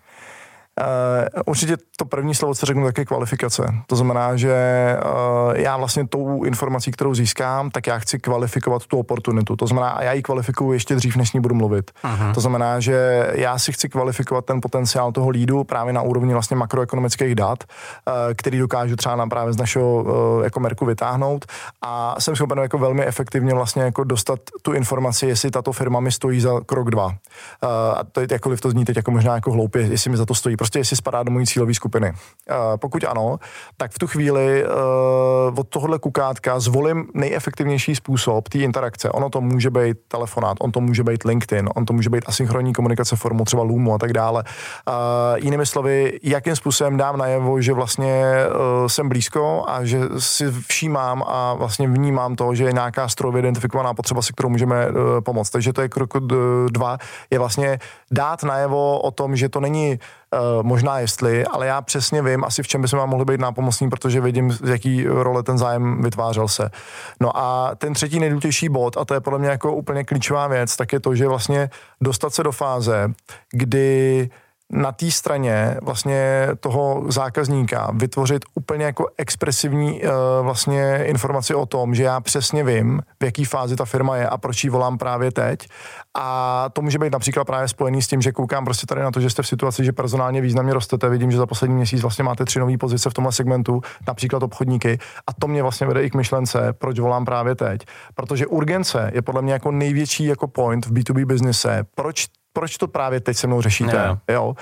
Uh, určitě to první slovo, co řeknu, tak je kvalifikace. To znamená, že uh, já vlastně tou informací, kterou získám, tak já chci kvalifikovat tu oportunitu. To znamená, a já ji kvalifikuju ještě dřív, než ní budu mluvit. Uh-huh. To znamená, že já si chci kvalifikovat ten potenciál toho lídu právě na úrovni vlastně makroekonomických dat, uh, který dokážu třeba nám právě z našeho uh, jako merku vytáhnout a jsem schopen jako velmi efektivně vlastně jako dostat tu informaci, jestli tato firma mi stojí za krok dva. Uh, a to je jakkoliv to zní teď jako možná jako hloupě, jestli mi za to stojí prostě jestli spadá do mojí cílové skupiny. Pokud ano, tak v tu chvíli uh, od tohohle kukátka zvolím nejefektivnější způsob té interakce. Ono to může být telefonát, on to může být LinkedIn, on to může být asynchronní komunikace formou třeba Loomu a tak dále. Jinými slovy, jakým způsobem dám najevo, že vlastně uh, jsem blízko a že si všímám a vlastně vnímám to, že je nějaká strojově identifikovaná potřeba, se kterou můžeme uh, pomoct. Takže to je krok dva, je vlastně dát najevo o tom, že to není možná jestli, ale já přesně vím asi v čem by se vám mohli být nápomocní, protože vidím, z jaký role ten zájem vytvářel se. No a ten třetí nejdůležitější bod, a to je podle mě jako úplně klíčová věc, tak je to, že vlastně dostat se do fáze, kdy uh, na té straně vlastně toho zákazníka vytvořit úplně jako expresivní uh, vlastně informaci o tom, že já přesně vím, v jaký fázi ta firma je a proč ji volám právě teď. A to může být například právě spojený s tím, že koukám prostě tady na to, že jste v situaci, že personálně významně rostete. Vidím, že za poslední měsíc vlastně máte tři nové pozice v tomhle segmentu, například obchodníky. A to mě vlastně vede i k myšlence, proč volám právě teď. Protože urgence je podle mě jako největší jako point v B2B biznise. Proč proč to právě teď se mnou řešíte. Yeah. Jo?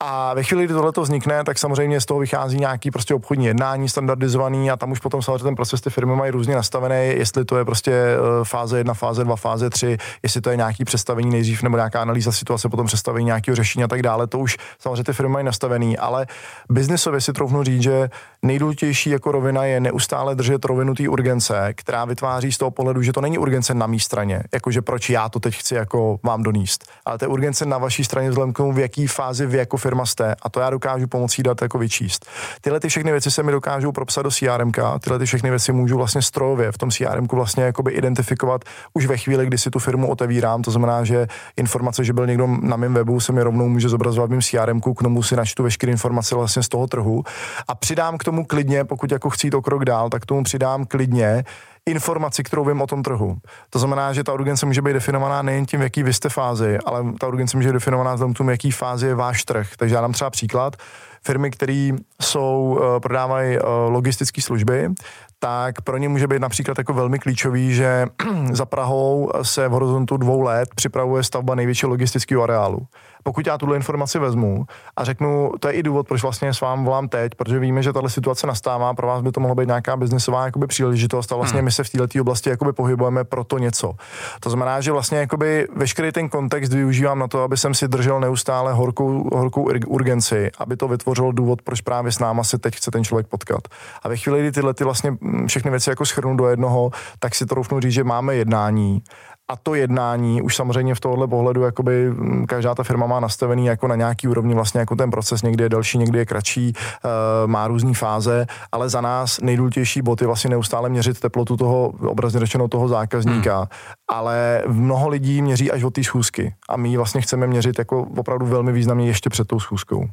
A ve chvíli, kdy tohle to vznikne, tak samozřejmě z toho vychází nějaký prostě obchodní jednání standardizovaný a tam už potom samozřejmě ten proces ty firmy mají různě nastavený, jestli to je prostě eh, fáze 1, fáze 2, fáze 3, jestli to je nějaký představení nejdřív nebo nějaká analýza situace, potom představení nějakého řešení a tak dále, to už samozřejmě ty firmy mají nastavený, ale biznesově si troufnu říct, že nejdůležitější jako rovina je neustále držet rovinu té urgence, která vytváří z toho pohledu, že to není urgence na mé straně, jakože proč já to teď chci jako vám doníst, ale to urgence na vaší straně vzhledem k tomu, v jaký fázi vy jako firma jste. A to já dokážu pomocí dat jako vyčíst. Tyhle ty všechny věci se mi dokážou propsat do CRM, tyhle ty všechny věci můžu vlastně strojově v tom CRM vlastně jakoby identifikovat už ve chvíli, kdy si tu firmu otevírám. To znamená, že informace, že byl někdo na mém webu, se mi rovnou může zobrazovat v mém CRM, k tomu si načtu veškeré informace vlastně z toho trhu a přidám k tomu klidně, pokud jako chci to krok dál, tak tomu přidám klidně informaci, kterou vím o tom trhu. To znamená, že ta urgence může být definovaná nejen tím, v jaký vy jste fázi, ale ta urgence může být definovaná v tom, jaký fázi je váš trh. Takže já dám třeba příklad. Firmy, které jsou, uh, prodávají uh, logistické služby, tak pro ně může být například jako velmi klíčový, že [clears throat] za Prahou se v horizontu dvou let připravuje stavba největšího logistického areálu pokud já tuhle informaci vezmu a řeknu, to je i důvod, proč vlastně s vámi volám teď, protože víme, že tahle situace nastává, pro vás by to mohlo být nějaká biznesová jakoby, příležitost a vlastně hmm. my se v této oblasti jakoby, pohybujeme pro to něco. To znamená, že vlastně jakoby, veškerý ten kontext využívám na to, aby jsem si držel neustále horkou, horkou urgenci, aby to vytvořilo důvod, proč právě s náma se teď chce ten člověk potkat. A ve chvíli, kdy tyhle ty vlastně mm, všechny věci jako schrnu do jednoho, tak si to roufnu říct, že máme jednání a to jednání už samozřejmě v tohle pohledu, jakoby mm, každá ta firma má nastavený jako na nějaký úrovni vlastně jako ten proces, někdy je delší, někdy je kratší, uh, má různé fáze, ale za nás nejdůležitější bod je vlastně neustále měřit teplotu toho, obrazně řečeno toho zákazníka, hmm. ale mnoho lidí měří až od té schůzky a my vlastně chceme měřit jako opravdu velmi významně ještě před tou schůzkou.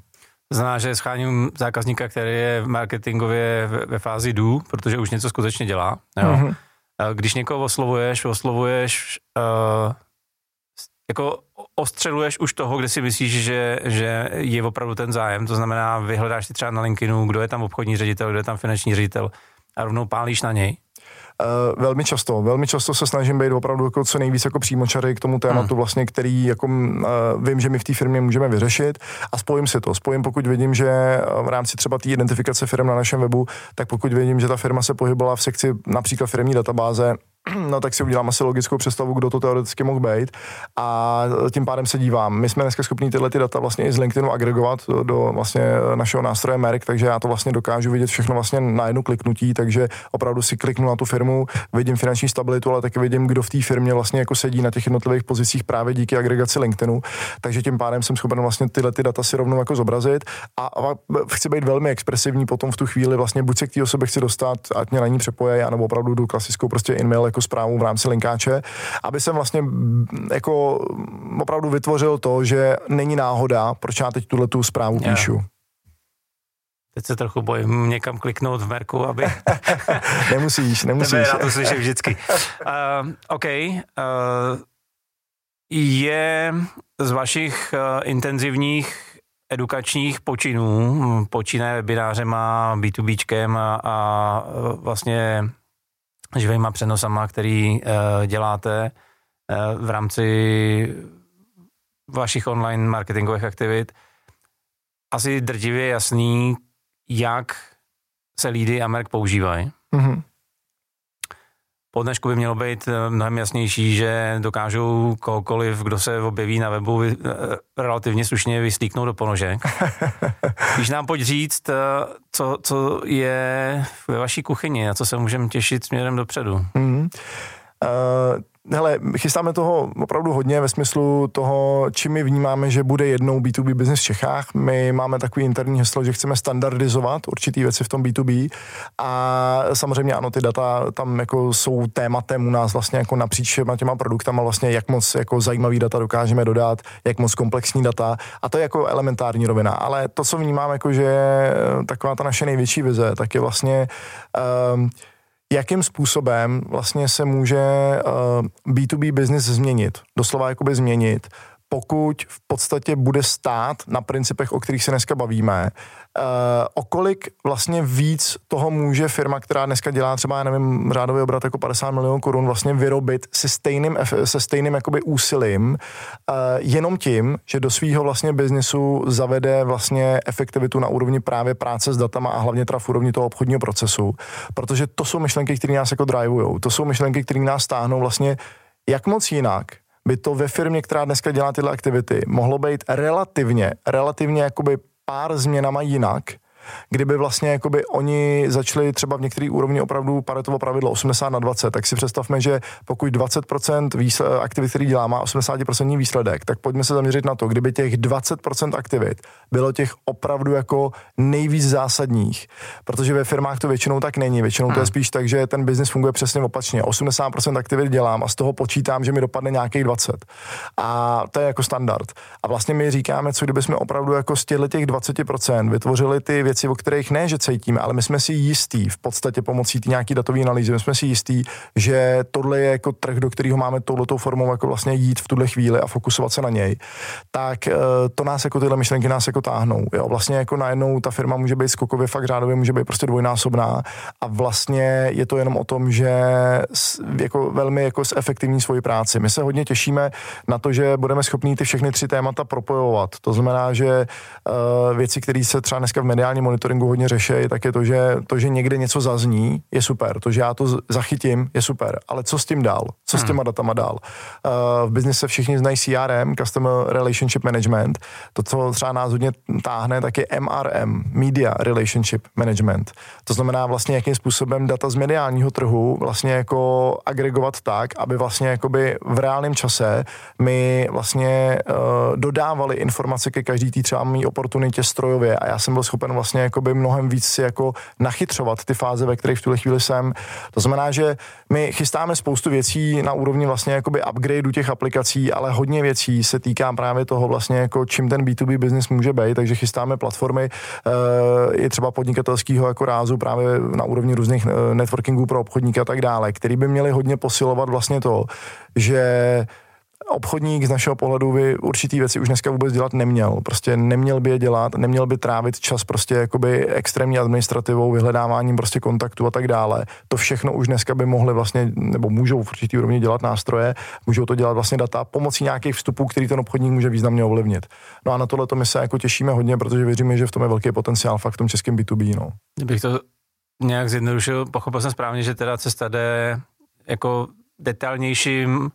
Znamená, že scháním zákazníka, který je marketingově ve fázi do, protože už něco skutečně dělá. Jo. Mm-hmm. Když někoho oslovuješ, oslovuješ, uh, jako ostřeluješ už toho, kde si myslíš, že, že je opravdu ten zájem, to znamená, vyhledáš si třeba na LinkedInu, kdo je tam obchodní ředitel, kdo je tam finanční ředitel a rovnou pálíš na něj. Uh, velmi často, velmi často se snažím být opravdu jako co nejvíc jako přímočary k tomu tématu hmm. vlastně, který jako uh, vím, že my v té firmě můžeme vyřešit a spojím si to. Spojím, pokud vidím, že v rámci třeba té identifikace firm na našem webu, tak pokud vidím, že ta firma se pohybovala v sekci například firmní databáze, [clears throat] no tak si udělám asi logickou představu, kdo to teoreticky mohl být. A tím pádem se dívám. My jsme dneska schopni tyhle ty data vlastně i z LinkedInu agregovat do, vlastně našeho nástroje Merck, takže já to vlastně dokážu vidět všechno vlastně na jednu kliknutí, takže opravdu si kliknu na tu firmu, vidím finanční stabilitu, ale taky vidím, kdo v té firmě vlastně jako sedí na těch jednotlivých pozicích právě díky agregaci LinkedInu, takže tím pádem jsem schopen vlastně tyhle ty data si rovnou jako zobrazit. A, a chci být velmi expresivní potom v tu chvíli vlastně buď se k té osobě chci dostat, ať mě na ní přepoje, nebo opravdu jdu klasickou prostě e-mail jako zprávu v rámci linkáče, aby jsem vlastně jako opravdu vytvořil to, že není náhoda, proč já teď tuhle tu zprávu yeah. píšu. Teď se trochu bojím někam kliknout v Merku, aby... nemusíš, [laughs] nemusíš. Tebe já to slyším vždycky. Uh, OK. Uh, je z vašich uh, intenzivních edukačních počinů, počínaje webinářema, B2Bčkem a, a vlastně živýma přenosama, který uh, děláte uh, v rámci vašich online marketingových aktivit, asi drtivě jasný, jak se lídy a Merk používají. Mm-hmm. Po dnešku by mělo být eh, mnohem jasnější, že dokážou kohokoliv, kdo se objeví na webu, relativně slušně vyslíknout do ponožek. [laughs] Když nám pojď říct, co, co je ve vaší kuchyni a co se můžeme těšit směrem dopředu. Mm-hmm. Uh hele, chystáme toho opravdu hodně ve smyslu toho, čím my vnímáme, že bude jednou B2B business v Čechách. My máme takový interní heslo, že chceme standardizovat určitý věci v tom B2B a samozřejmě ano, ty data tam jako jsou tématem u nás vlastně jako napříč všema těma produktama vlastně, jak moc jako zajímavý data dokážeme dodat, jak moc komplexní data. A to je jako elementární rovina, ale to, co vnímám jako, že je taková ta naše největší vize, tak je vlastně um, jakým způsobem vlastně se může uh, B2B business změnit, doslova jakoby změnit, pokud v podstatě bude stát na principech, o kterých se dneska bavíme, uh, o kolik vlastně víc toho může firma, která dneska dělá třeba, já nevím, řádový obrat jako 50 milionů korun, vlastně vyrobit se stejným, se stejným jakoby úsilím, uh, jenom tím, že do svého vlastně biznesu zavede vlastně efektivitu na úrovni právě práce s datama a hlavně teda v úrovni toho obchodního procesu, protože to jsou myšlenky, které nás jako drivujou, to jsou myšlenky, které nás stáhnou vlastně jak moc jinak, by to ve firmě, která dneska dělá tyhle aktivity, mohlo být relativně, relativně jakoby pár změnama jinak, kdyby vlastně jakoby oni začali třeba v některých úrovni opravdu paretovo pravidlo 80 na 20, tak si představme, že pokud 20% výsled, aktivit, který dělá, má 80% výsledek, tak pojďme se zaměřit na to, kdyby těch 20% aktivit bylo těch opravdu jako nejvíc zásadních, protože ve firmách to většinou tak není, většinou to je hmm. spíš tak, že ten biznis funguje přesně opačně. 80% aktivit dělám a z toho počítám, že mi dopadne nějakých 20. A to je jako standard. A vlastně my říkáme, co kdyby jsme opravdu jako z těch 20% vytvořili ty věci, věci, o kterých ne, že cítíme, ale my jsme si jistí v podstatě pomocí nějaký datové analýzy, my jsme si jistí, že tohle je jako trh, do kterého máme touhletou formou jako vlastně jít v tuhle chvíli a fokusovat se na něj, tak eh, to nás jako tyhle myšlenky nás jako táhnou. Jo? Vlastně jako najednou ta firma může být skokově, fakt řádově může být prostě dvojnásobná a vlastně je to jenom o tom, že jako velmi jako zefektivní svoji práci. My se hodně těšíme na to, že budeme schopni ty všechny tři témata propojovat. To znamená, že uh, věci, které se třeba dneska v mediálním monitoringu hodně řeší, tak je to, že to, že někde něco zazní, je super. To, že já to zachytím, je super. Ale co s tím dál? Co s hmm. těma datama dál? Uh, v biznise všichni znají CRM, Customer Relationship Management. To, co třeba nás hodně táhne, tak je MRM, Media Relationship Management. To znamená vlastně, jakým způsobem data z mediálního trhu vlastně jako agregovat tak, aby vlastně jakoby v reálném čase my vlastně uh, dodávali informace ke každý té třeba mý oportunitě strojově a já jsem byl schopen vlastně vlastně jakoby mnohem víc si jako nachytřovat ty fáze, ve kterých v tuhle chvíli jsem. To znamená, že my chystáme spoustu věcí na úrovni vlastně jakoby upgradeu těch aplikací, ale hodně věcí se týká právě toho vlastně jako čím ten B2B business může být, takže chystáme platformy uh, i třeba podnikatelského jako rázu právě na úrovni různých eh, networkingů pro obchodníky a tak dále, který by měli hodně posilovat vlastně to, že obchodník z našeho pohledu by určitý věci už dneska vůbec dělat neměl. Prostě neměl by je dělat, neměl by trávit čas prostě jakoby extrémní administrativou, vyhledáváním prostě kontaktu a tak dále. To všechno už dneska by mohly vlastně, nebo můžou v určitý úrovni dělat nástroje, můžou to dělat vlastně data pomocí nějakých vstupů, který ten obchodník může významně ovlivnit. No a na tohle to my se jako těšíme hodně, protože věříme, že v tom je velký potenciál fakt v tom českém B2B. No. Kdybych to nějak zjednodušil, pochopil jsem správně, že teda cesta jde jako detailnějším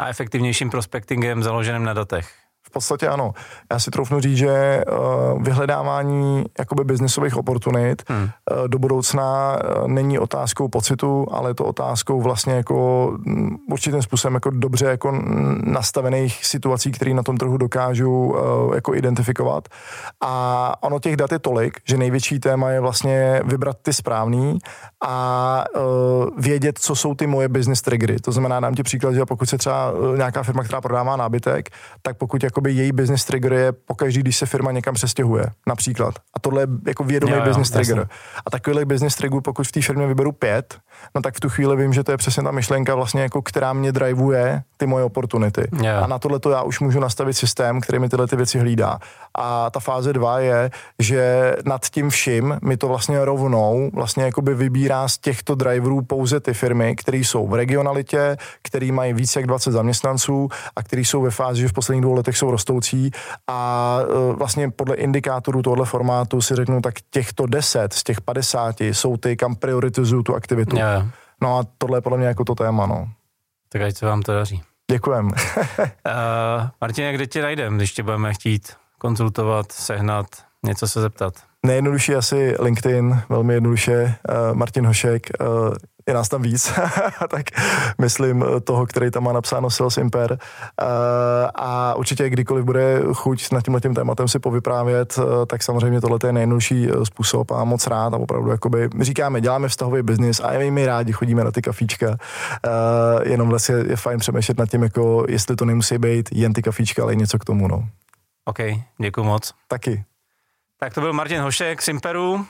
a efektivnějším prospectingem založeným na datech. V podstatě ano. Já si troufnu říct, že uh, vyhledávání jakoby biznisových oportunit hmm. uh, do budoucna uh, není otázkou pocitu, ale je to otázkou vlastně jako um, určitým způsobem jako dobře jako nastavených situací, které na tom trhu dokážu jako identifikovat. A ono těch dat je tolik, že největší téma je vlastně vybrat ty správný a vědět, co jsou ty moje business triggery. To znamená, dám ti příklad, že pokud se třeba nějaká firma, která prodává nábytek, tak pokud jako jakoby její business trigger je pokaždý, když se firma někam přestěhuje, například. A tohle je jako vědomý jo, jo, business jasný. trigger. A takovýhle business trigger, pokud v té firmě vyberu pět, no tak v tu chvíli vím, že to je přesně ta myšlenka vlastně jako, která mě drivuje ty moje opportunity. Jo. A na tohle to já už můžu nastavit systém, který mi tyhle ty věci hlídá. A ta fáze dva je, že nad tím vším mi to vlastně rovnou vlastně jakoby vybírá z těchto driverů pouze ty firmy, které jsou v regionalitě, které mají více jak 20 zaměstnanců a které jsou ve fázi, že v posledních dvou letech jsou rostoucí a e, vlastně podle indikátorů tohle formátu si řeknu, tak těchto 10 z těch 50 jsou ty, kam prioritizuju tu aktivitu. Yeah. No a tohle je podle mě jako to téma, no. Tak ať se vám to daří. Děkujem. [laughs] uh, Martin, kde tě najdem, když tě budeme chtít konzultovat, sehnat, něco se zeptat? Nejjednodušší asi LinkedIn, velmi jednoduše. Uh, Martin Hošek, uh, je nás tam víc, [laughs] tak myslím toho, který tam má napsáno Sales Imper. Uh, a určitě kdykoliv bude chuť nad tímhle tím tématem si povyprávět, uh, tak samozřejmě tohle je nejjednodušší způsob a moc rád a opravdu jakoby, my říkáme, děláme vztahový biznis a i my rádi chodíme na ty kafíčka. Jenom vlastně je fajn přemýšlet nad tím, jako jestli to nemusí být jen ty kafíčka, ale i něco k tomu. No. OK, děkuji moc. Taky. Tak to byl Martin Hošek z Imperu.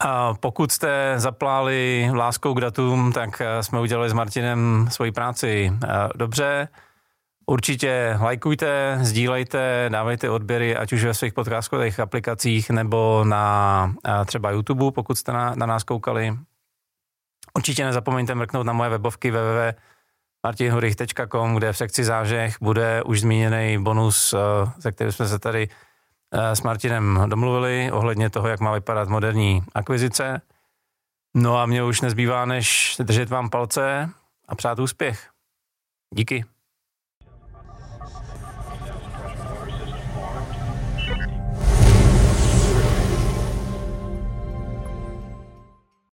A pokud jste zapláli láskou k datům, tak eh, jsme udělali s Martinem svoji práci eh, dobře. Určitě lajkujte, sdílejte, dávejte odběry, ať už ve svých podcastových aplikacích nebo na eh, třeba YouTube, pokud jste na, na nás koukali. Určitě nezapomeňte mrknout na moje webovky www.martinhurich.com, kde v sekci zážeh bude už zmíněný bonus, se kterým jsme se tady s Martinem domluvili ohledně toho, jak má vypadat moderní akvizice. No a mě už nezbývá, než držet vám palce a přát úspěch. Díky.